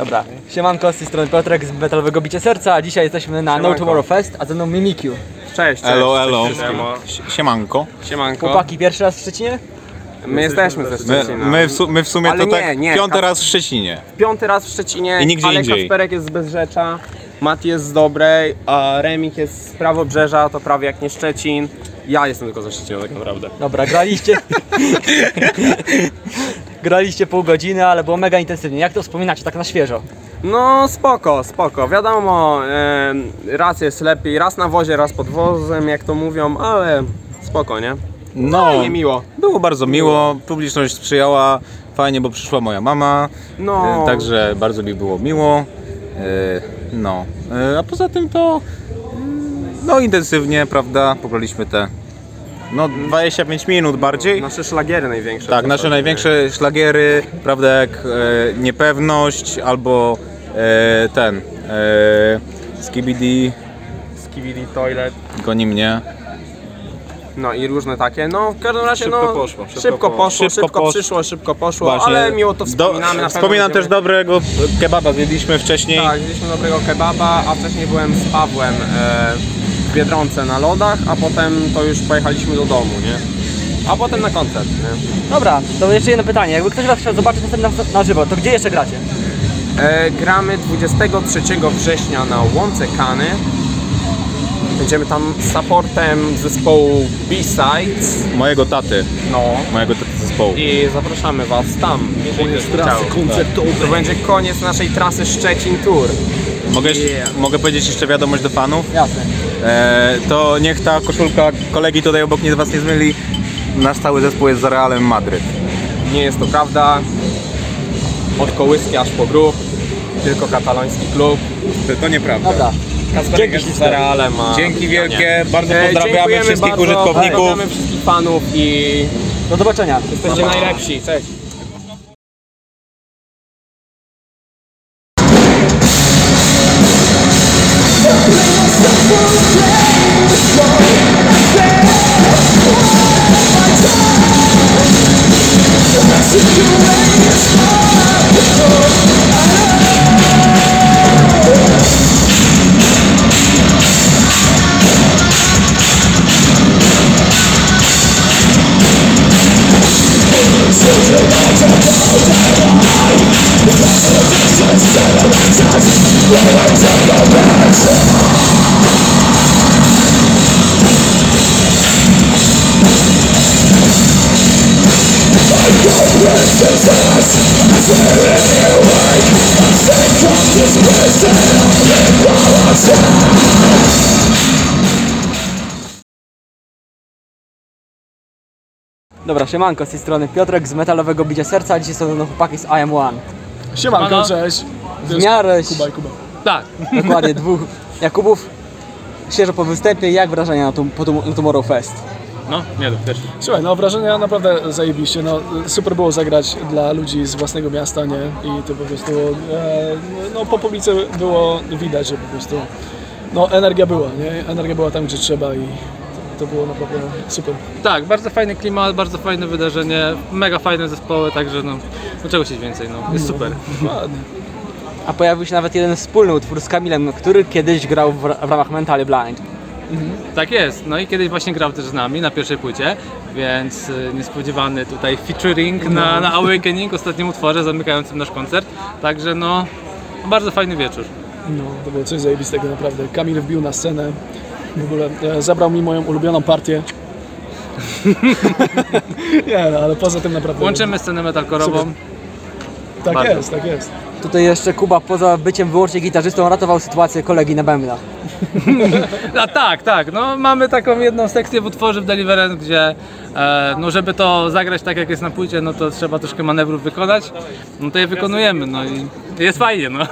Dobra, siemanko, z tej strony Piotrek z Metalowego Bicie Serca, a dzisiaj jesteśmy na No Siemanko. Tomorrow Fest, a ze mną Mimikiu. Cześć, cześć. Elo, elo. Siemanko. Siemanko. Chłopaki, pierwszy raz w Szczecinie? My jesteśmy ze My, Szczecina. my, w, su, my w sumie Ale to nie, tak nie, piąty raz w Szczecinie. Piąty raz w Szczecinie, I nigdzie ale indziej. Kasperek jest z Bezrzecza, Mati jest z Dobrej, a Remik jest z Prawobrzeża, to prawie jak nie Szczecin. Ja jestem tylko ze Szczecina tak naprawdę. Dobra, graliście. graliście pół godziny, ale było mega intensywnie. Jak to wspominacie tak na świeżo? No spoko, spoko. Wiadomo, raz jest lepiej, raz na wozie, raz pod wozem, jak to mówią, ale spoko, nie? No, Nie miło. było bardzo miło, publiczność sprzyjała, fajnie, bo przyszła moja mama, No. e, także bardzo mi było miło. E, no, e, a poza tym to mm, no intensywnie, prawda, pograliśmy te no 25 minut bardziej. Nasze szlagiery największe. Tak, nasze to- największe szlagiery, prawda, jak e, niepewność albo e, ten e, Skibidi Skibidi Toilet. goni mnie. No i różne takie. No w każdym razie Szybko no, poszło, Szybko, szybko poszło, szybko, Szybko posz- przyszło, szybko poszło, Właśnie. ale miło to wspominamy. na pewno wspominam też dobrego kebaba, zjedliśmy wcześniej. Tak, zjedliśmy dobrego kebaba, a wcześniej byłem z Pawłem e, w Biedronce na lodach, a potem to już pojechaliśmy do domu, nie? A potem na koncert, nie? Dobra, to jeszcze jedno pytanie. Jakby ktoś was chciał zobaczyć następnie na, na żywo, to gdzie jeszcze gracie? E, gramy 23 września na Łące Kany. Będziemy tam z supportem zespołu B-Sides. Mojego taty, No. mojego taty zespołu. I zapraszamy Was tam, jeżeli ktoś by chciał. koncertowej. To będzie koniec naszej trasy Szczecin Tour. Mogę, jeszcze- Yeah. mogę powiedzieć jeszcze wiadomość do fanów? Jasne. E, to niech ta koszulka kolegi tutaj obok nie, was nie zmyli. Nasz cały zespół jest za Realem Madryt. Nie jest to prawda. Od kołyski aż po grób. Tylko kataloński klub. To, to nieprawda. Dobra. Kasperek jest za Realem. A Dzięki wielkie, bardzo E, pozdrawiamy dziękujemy wszystkich bardzo, użytkowników. Pozdrawiamy wszystkich fanów i Do zobaczenia. jesteście najlepsi. Cześć. Dobra, siemanko, z tej strony Piotrek z Metalowego Bicia Serca, a dzisiaj są ze mną chłopaki z IM1. Siemanko, cześć. W miarę Kuba i Kuba. Tak. Dokładnie, dwóch Jakubów. Świeżo po występie, jak wrażenia na, tum, po tum, na Tomorrow Fest? No, nie, też. Słuchaj, no wrażenia naprawdę zajebiście. No, super było zagrać dla ludzi z własnego miasta, nie? I to po prostu, e, no po publice było widać, że po prostu, no energia była, nie? Energia była tam, gdzie trzeba i to, było naprawdę super. Tak, bardzo fajny klimat, bardzo fajne wydarzenie, mega fajne zespoły, także no, no czego chcieć więcej, no, jest super. Ładnie. A pojawił się nawet jeden wspólny utwór z Kamilem, który kiedyś grał w, w ramach Mentally Blind. Tak jest, no i kiedyś właśnie grał też z nami na pierwszej płycie, więc y, niespodziewany tutaj featuring na, na Awakening, ostatnim utworze zamykającym nasz koncert, także no, bardzo fajny wieczór. No, to było coś zajebistego naprawdę. Kamil wbił na scenę, w ogóle e, zabrał mi moją ulubioną partię. nie, no, ale poza tym naprawdę... Łączymy scenę metalkorową. Tak bardzo. jest, tak jest. Tutaj jeszcze Kuba poza byciem wyłącznie gitarzystą ratował sytuację kolegi na bębnach. A tak, tak, no mamy taką jedną sekcję w utworze w Deliverance, gdzie e, no żeby to zagrać tak jak jest na płycie, no to trzeba troszkę manewrów wykonać, no to je wykonujemy, no i jest fajnie, no.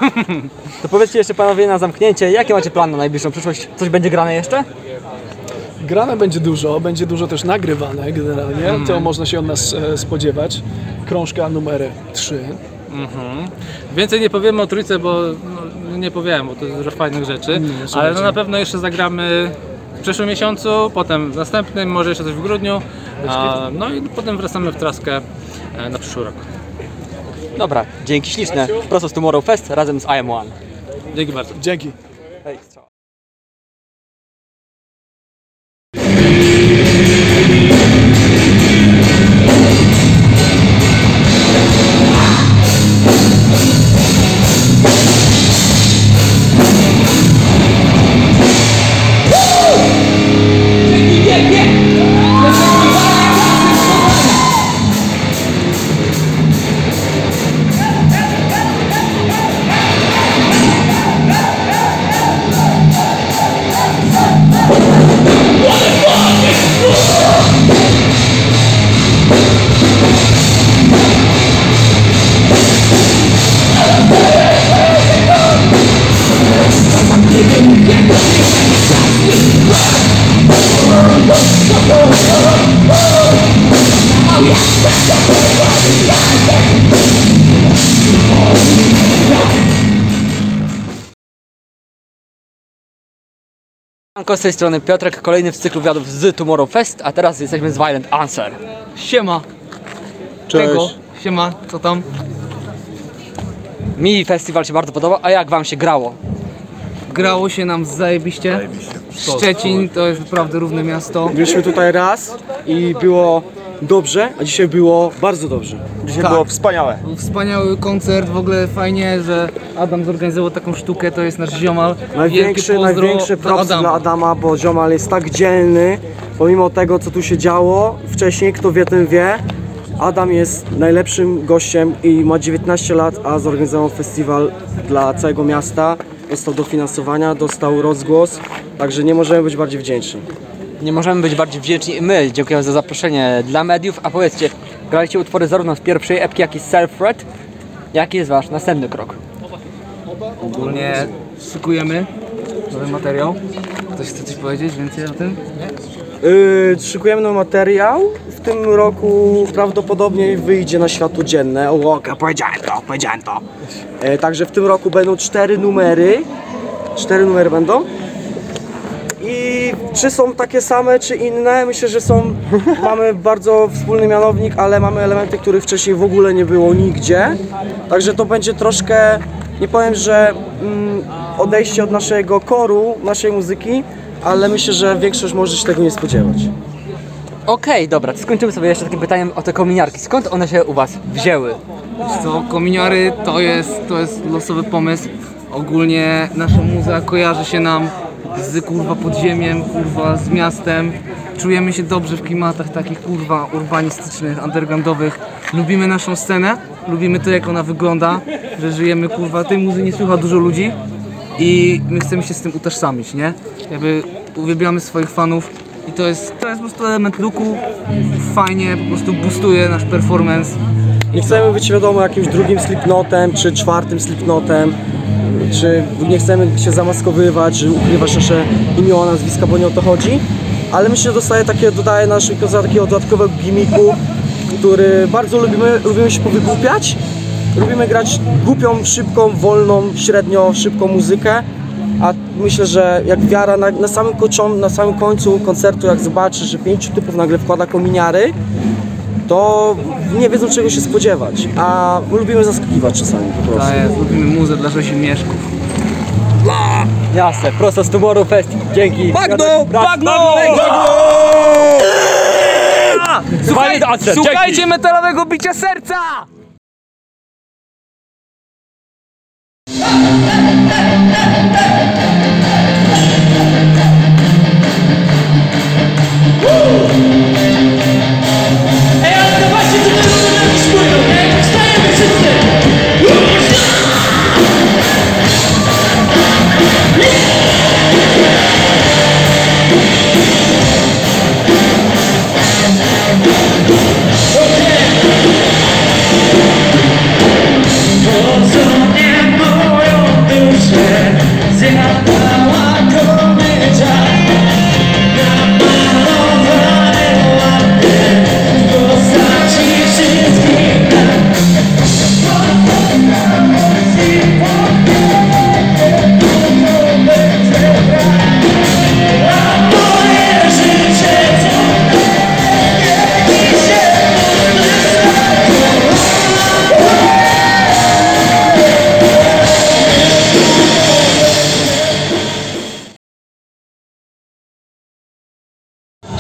To powiedzcie jeszcze panowie na zamknięcie, jakie macie plan na najbliższą przyszłość? Coś będzie grane jeszcze? Grane będzie dużo, będzie dużo też nagrywane generalnie, Mhm. to można się od nas e, spodziewać. Krążka numer 3. Mhm. Więcej nie powiemy o trójce, bo no, nie powiem, bo to jest dużo fajnych rzeczy, Nie, ale no na pewno jeszcze zagramy w przyszłym miesiącu, potem w następnym, może jeszcze coś w grudniu, a, no i potem wracamy w traskę e, na przyszły rok. Dobra, dzięki śliczne. Prosto z Tomorrow Fest razem z IM1. Dzięki bardzo. Dzięki. Hej. Siemanko, Z tej strony Piotrek, kolejny w cyklu wywiadów z Tomorrow Fest, a teraz jesteśmy z Violent Answer. Siema. Cześć. Tego. Siema, co tam? Mi festiwal się bardzo podoba, a jak wam się grało? Grało się nam zajebiście. Szczecin to jest naprawdę równe miasto. Byliśmy tutaj raz i było dobrze, a dzisiaj było bardzo dobrze. Dzisiaj Tak. było wspaniałe. Był Wspaniały koncert, w ogóle fajnie, że Adam zorganizował taką sztukę, to jest nasz ziomal. Największy, pozdro największy dla props Adama. dla Adama, bo Ziomal jest tak dzielny, pomimo tego co tu się działo wcześniej, kto wie ten wie. Adam jest najlepszym gościem i ma 19 lat, a zorganizował festiwal dla całego miasta. Dostał dofinansowania, dostał rozgłos, także nie możemy być bardziej wdzięczni. Nie możemy być bardziej wdzięczni i my. Dziękujemy za zaproszenie dla mediów. A powiedzcie, graliście utwory zarówno z pierwszej epki, jak i z Self-Red. Jaki jest wasz następny krok? Ogólnie szykujemy nowy materiał. Ktoś chce coś powiedzieć więcej o tym? Yy, szykujemy nowy materiał. W tym roku prawdopodobnie wyjdzie na światło dzienne. O, ok, powiedziałem to, powiedziałem to. E, także w tym roku będą cztery numery. Cztery numery będą. I czy są takie same, czy inne? Myślę, że są. Mamy bardzo wspólny mianownik, ale mamy elementy, których wcześniej w ogóle nie było nigdzie. Także to będzie troszkę, nie powiem, że mm, odejście od naszego koru, naszej muzyki, ale myślę, że większość może się tego nie spodziewać. Okej, dobra, to skończymy sobie jeszcze takim pytaniem o te kominiarki. Skąd one się u was wzięły? Wiesz Co, kominiary to jest, to jest losowy pomysł. Ogólnie nasza muza kojarzy się nam z kurwa podziemiem, kurwa z miastem. Czujemy się dobrze w klimatach takich kurwa urbanistycznych, undergroundowych. Lubimy naszą scenę, lubimy to jak ona wygląda, że żyjemy kurwa, tej muzy nie słucha dużo ludzi i my chcemy się z tym utożsamić, nie? Jakby uwielbiamy swoich fanów i to jest, to jest po prostu element looku, fajnie, po prostu boostuje nasz performance. Nie chcemy być wiadomo jakimś drugim slipnotem, czy czwartym slipnotem, czy nie chcemy się zamaskowywać, czy ukrywać nasze imiona, nazwiska, bo nie o to chodzi. Ale myślę, że dostaje takie, dodaje naszym koncertom takiego dodatkowego gimiku, który bardzo lubimy, lubimy się powygłupiać. Lubimy grać głupią, szybką, wolną, średnio szybką muzykę. A myślę, że jak wiara na, na, samym na samym końcu koncertu, jak zobaczy, że pięciu typów nagle wkłada kominiary, to nie wiedzą czego się spodziewać, a lubimy zaskakiwać czasami po prostu. Tak jest, lubimy muzę dla Rzesimieszków. Bla! Jasne, prosto z tumoru fest. Dzięki. Magno! Brat- słuchajcie metalowego bicia serca! Woo!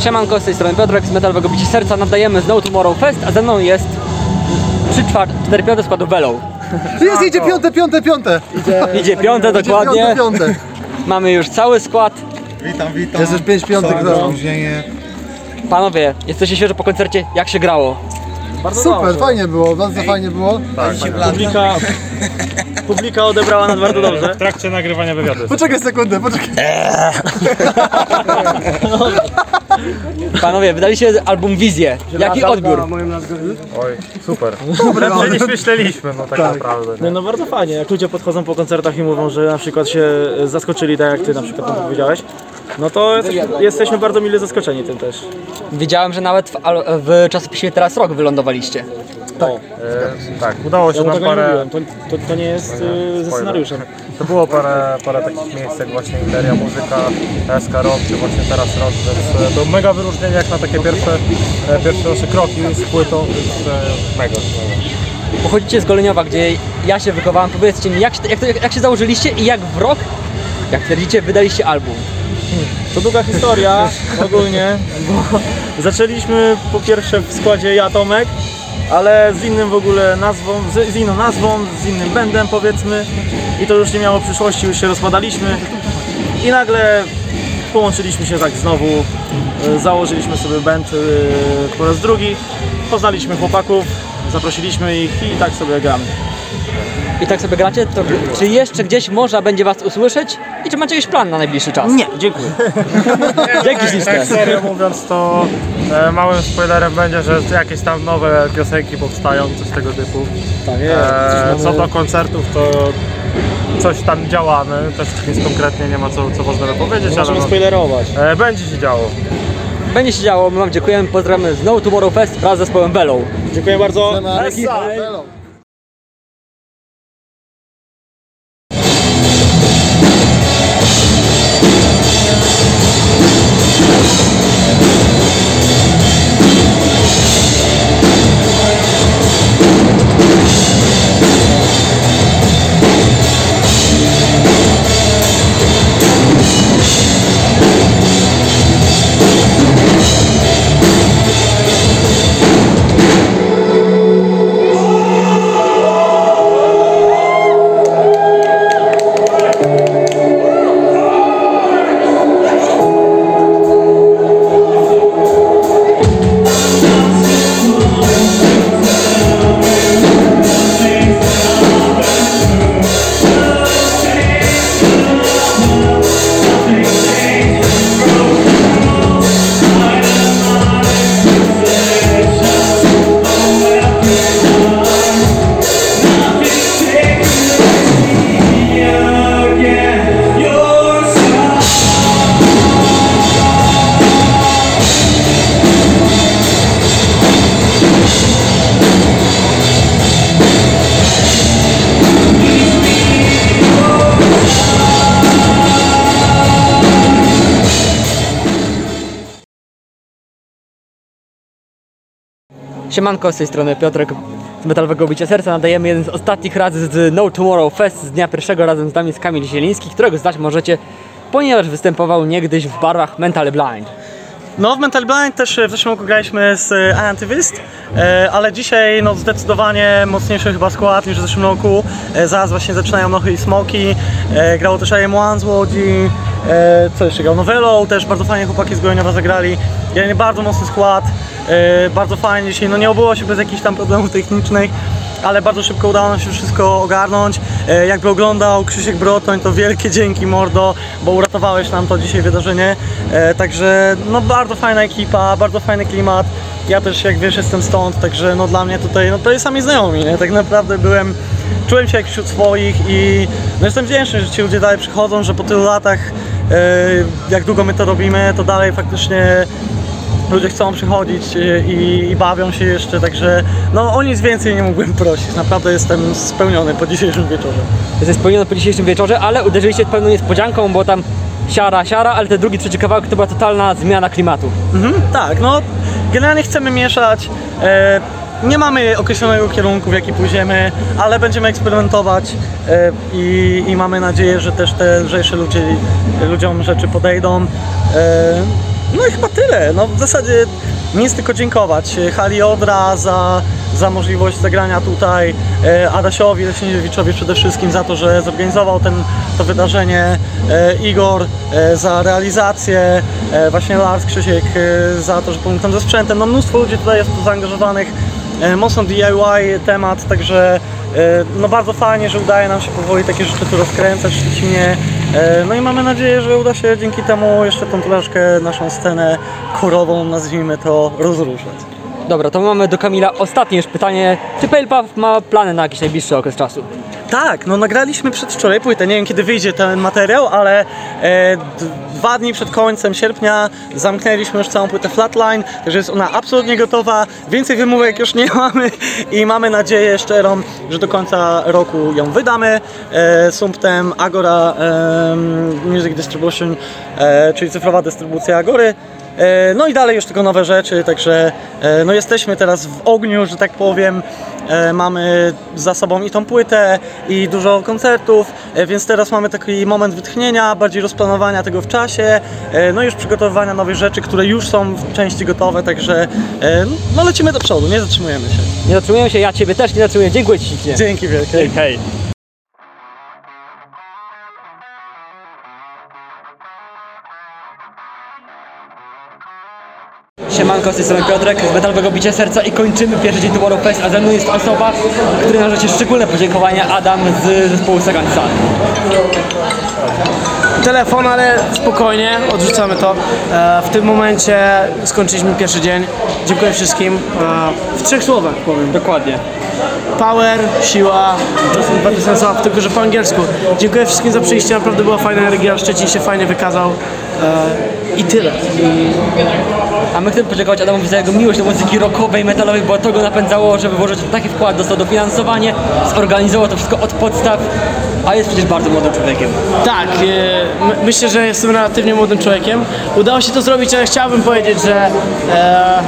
Siemanko, z tej strony Piotrek z Metalowego Bicie Serca. Nadajemy z No Tomorrow Fest, a ze mną jest 3 czwarte, 4 piąte składu Vellow. Jest, idzie piąte, piąte, piąte. Idzie piąte dokładnie. Piąte, piąte. Mamy już cały skład. Witam, witam. Jest już pięć piątek za opóźnienie. Panowie, jesteście świeżo po koncercie. Jak się grało? Super, fajnie było, bardzo fajnie było. Publika, publika odebrała nas bardzo dobrze. W trakcie nagrywania wywiadu. Poczekaj sekundę, poczekaj. Panowie, wydaliście album Wizję. Jaki odbiór? Lepsze niż myśleliśmy, no tak, naprawdę. No, no bardzo fajnie, jak ludzie podchodzą po koncertach i mówią, że na przykład się zaskoczyli, tak jak ty na przykład tam powiedziałeś, no to jesteśmy, jesteśmy bardzo mile zaskoczeni tym też. Wiedziałem, że nawet w, al- w czasopiśmie Teraz Rok wylądowaliście. Tak, udało się Ja mu nam tego nie parę, mówiłem, to, to, to nie jest y, ze scenariuszem. to było parę, parę takich miejsc jak właśnie Interia Muzyka, SK Rock, czy właśnie Teraz Rock, więc e, to mega wyróżnienie jak na takie pierwsze, e, pierwsze nasze kroki z płytą, więc e, mega. Pochodzicie z Goleniowa, gdzie ja się wychowałem. Powiedzcie mi, jak się, jak, to, jak się założyliście i jak w rok, jak twierdzicie, wydaliście album? To długa historia ogólnie, bo zaczęliśmy po pierwsze w składzie ja Tomek, ale z innym w ogóle nazwą, z, z inną nazwą, z innym bandem powiedzmy. I to już nie miało przyszłości, już się rozpadaliśmy. I nagle połączyliśmy się tak znowu, e, założyliśmy sobie band e, po raz drugi, poznaliśmy chłopaków, zaprosiliśmy ich i tak sobie gramy. I tak sobie gracie, to czy jeszcze gdzieś można będzie was usłyszeć? I czy macie jakiś plan na najbliższy czas? Nie, dziękuję. Dzięki śliczne. Tak serio mówiąc, to e, małym spoilerem będzie, że jakieś tam nowe piosenki powstają, coś tego typu. Tak E, co do koncertów, to coś tam działamy, też nic konkretnie nie ma co, co możemy powiedzieć, ale Możemy no, spoilerować. e, będzie się działo. Będzie się działo, my wam dziękujemy, pozdrawiamy z No Tomorrow Fest wraz z zespołem Vellow. Dziękuję bardzo. Hello. Siemanko, z tej strony Piotrek z Metalowego Bicia Serca. Nadajemy jeden z ostatnich razy z No Tomorrow Fest z dnia pierwszego. Razem z nami jest Kamil Zieliński, którego znać możecie, ponieważ występował niegdyś w barwach Mental Blind. No w Mental Blind też e, w zeszłym roku graliśmy z e, Antywyst, e, ale dzisiaj no zdecydowanie mocniejszy chyba skład niż w zeszłym roku. Zaraz właśnie zaczynają Nochy i Smoki, grało też AM1 z Łodzi, e, co jeszcze grał? Novello, też bardzo fajnie chłopaki z Goleniowa zagrali. Generalnie bardzo mocny skład, e, bardzo fajnie dzisiaj, no nie obyło się bez jakichś tam problemów technicznych. Ale bardzo szybko udało nam się wszystko ogarnąć. E, jakby oglądał Krzysiek Brotoń, to wielkie dzięki mordo, bo uratowałeś nam to dzisiaj wydarzenie. E, także no bardzo fajna ekipa, bardzo fajny klimat. Ja też jak wiesz jestem stąd, także no dla mnie tutaj no prawie sami znajomi, nie? Tak naprawdę byłem, czułem się jak wśród swoich i no jestem wdzięczny, że ci ludzie dalej przychodzą, że po tylu latach e, jak długo my to robimy, to dalej faktycznie ludzie chcą przychodzić e, i, i bawią się jeszcze, także no o nic więcej nie mógłbym prosić. Naprawdę jestem spełniony po dzisiejszym wieczorze. Jesteś spełniony po dzisiejszym wieczorze, ale uderzyliście pewną niespodzianką, bo tam siara, siara, ale ten drugi, trzeci kawałek to była totalna zmiana klimatu. Mhm, tak, no generalnie chcemy mieszać. E, nie mamy określonego kierunku, w jaki pójdziemy, ale będziemy eksperymentować e, i, i mamy nadzieję, że też te lżejsze ludzie, ludziom rzeczy podejdą. E, no i chyba tyle. No w zasadzie nic tylko dziękować. Hali Odra za, za możliwość zagrania tutaj, e, Adasiowi Leśniewiczowi przede wszystkim za to, że zorganizował ten, to wydarzenie, e, Igor e, za realizację, e, właśnie Lars Krzysiek e, za to, że pomógł tam ze sprzętem. No mnóstwo ludzi tutaj jest zaangażowanych. E, Mocno DIY temat, także e, no bardzo fajnie, że udaje nam się powoli takie rzeczy tu rozkręcać w Szczecinie. E, No i mamy nadzieję, że uda się dzięki temu jeszcze tą troszkę naszą scenę korową, nazwijmy to, rozruszać. Dobra, to mamy do Kamila ostatnie już pytanie. Czy Puff ma plany na jakiś najbliższy okres czasu? Tak, no nagraliśmy przedwczoraj płytę, nie wiem kiedy wyjdzie ten materiał, ale e, dwa dni przed końcem sierpnia zamknęliśmy już całą płytę Flatline, także jest ona absolutnie gotowa, więcej wymówek już nie mamy i mamy nadzieję szczerą, że do końca roku ją wydamy. E, Sumptem Agora e, Music Distribution, e, czyli cyfrowa dystrybucja Agory. E, No i dalej już tylko nowe rzeczy, także e, no jesteśmy teraz w ogniu, że tak powiem. E, Mamy za sobą i tą płytę, i dużo koncertów, więc teraz mamy taki moment wytchnienia, bardziej rozplanowania tego w czasie, no i już przygotowywania nowych rzeczy, które już są w części gotowe, także no lecimy do przodu, nie zatrzymujemy się. Nie zatrzymujemy się, ja Ciebie też nie zatrzymuję. Dziękuję Ci. Dzięki wielkie. Hej, Siemanko, z tej strony Piotrek z Metalowego Bicia Serca i kończymy pierwszy dzień Tomorrow Fest, a ze mną jest osoba, której należy szczególne podziękowania, Adam z zespołu Second Sun. telefon, ale spokojnie, odrzucamy to. E, w tym momencie skończyliśmy pierwszy dzień. Dziękuję wszystkim. E, w trzech słowach powiem. Dokładnie. Power, siła, dwa tysiące słów, tylko że po angielsku. Dziękuję wszystkim za przyjście, naprawdę była fajna energia, Szczecin się fajnie wykazał. E, I tyle. A my chcemy podziękować Adamowi za jego miłość do muzyki rockowej, metalowej, bo to go napędzało, żeby włożyć taki wkład, dostał dofinansowanie, zorganizował to wszystko od podstaw, a jest przecież bardzo młodym człowiekiem. Tak, e, my, myślę, że jestem relatywnie młodym człowiekiem. Udało się to zrobić, ale chciałbym powiedzieć, że e,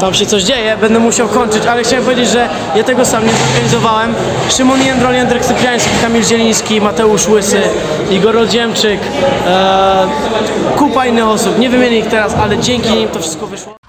tam się coś dzieje, będę musiał kończyć, ale chciałem powiedzieć, że ja tego sam nie zorganizowałem. Szymon Jędrol, Jędrek Cypriański, Kamil Zieliński, Mateusz Łysy, Igor Rodziemczyk, e, kupa innych osób. Nie wymienię ich teraz, ale dzięki nim to wszystko wyszło.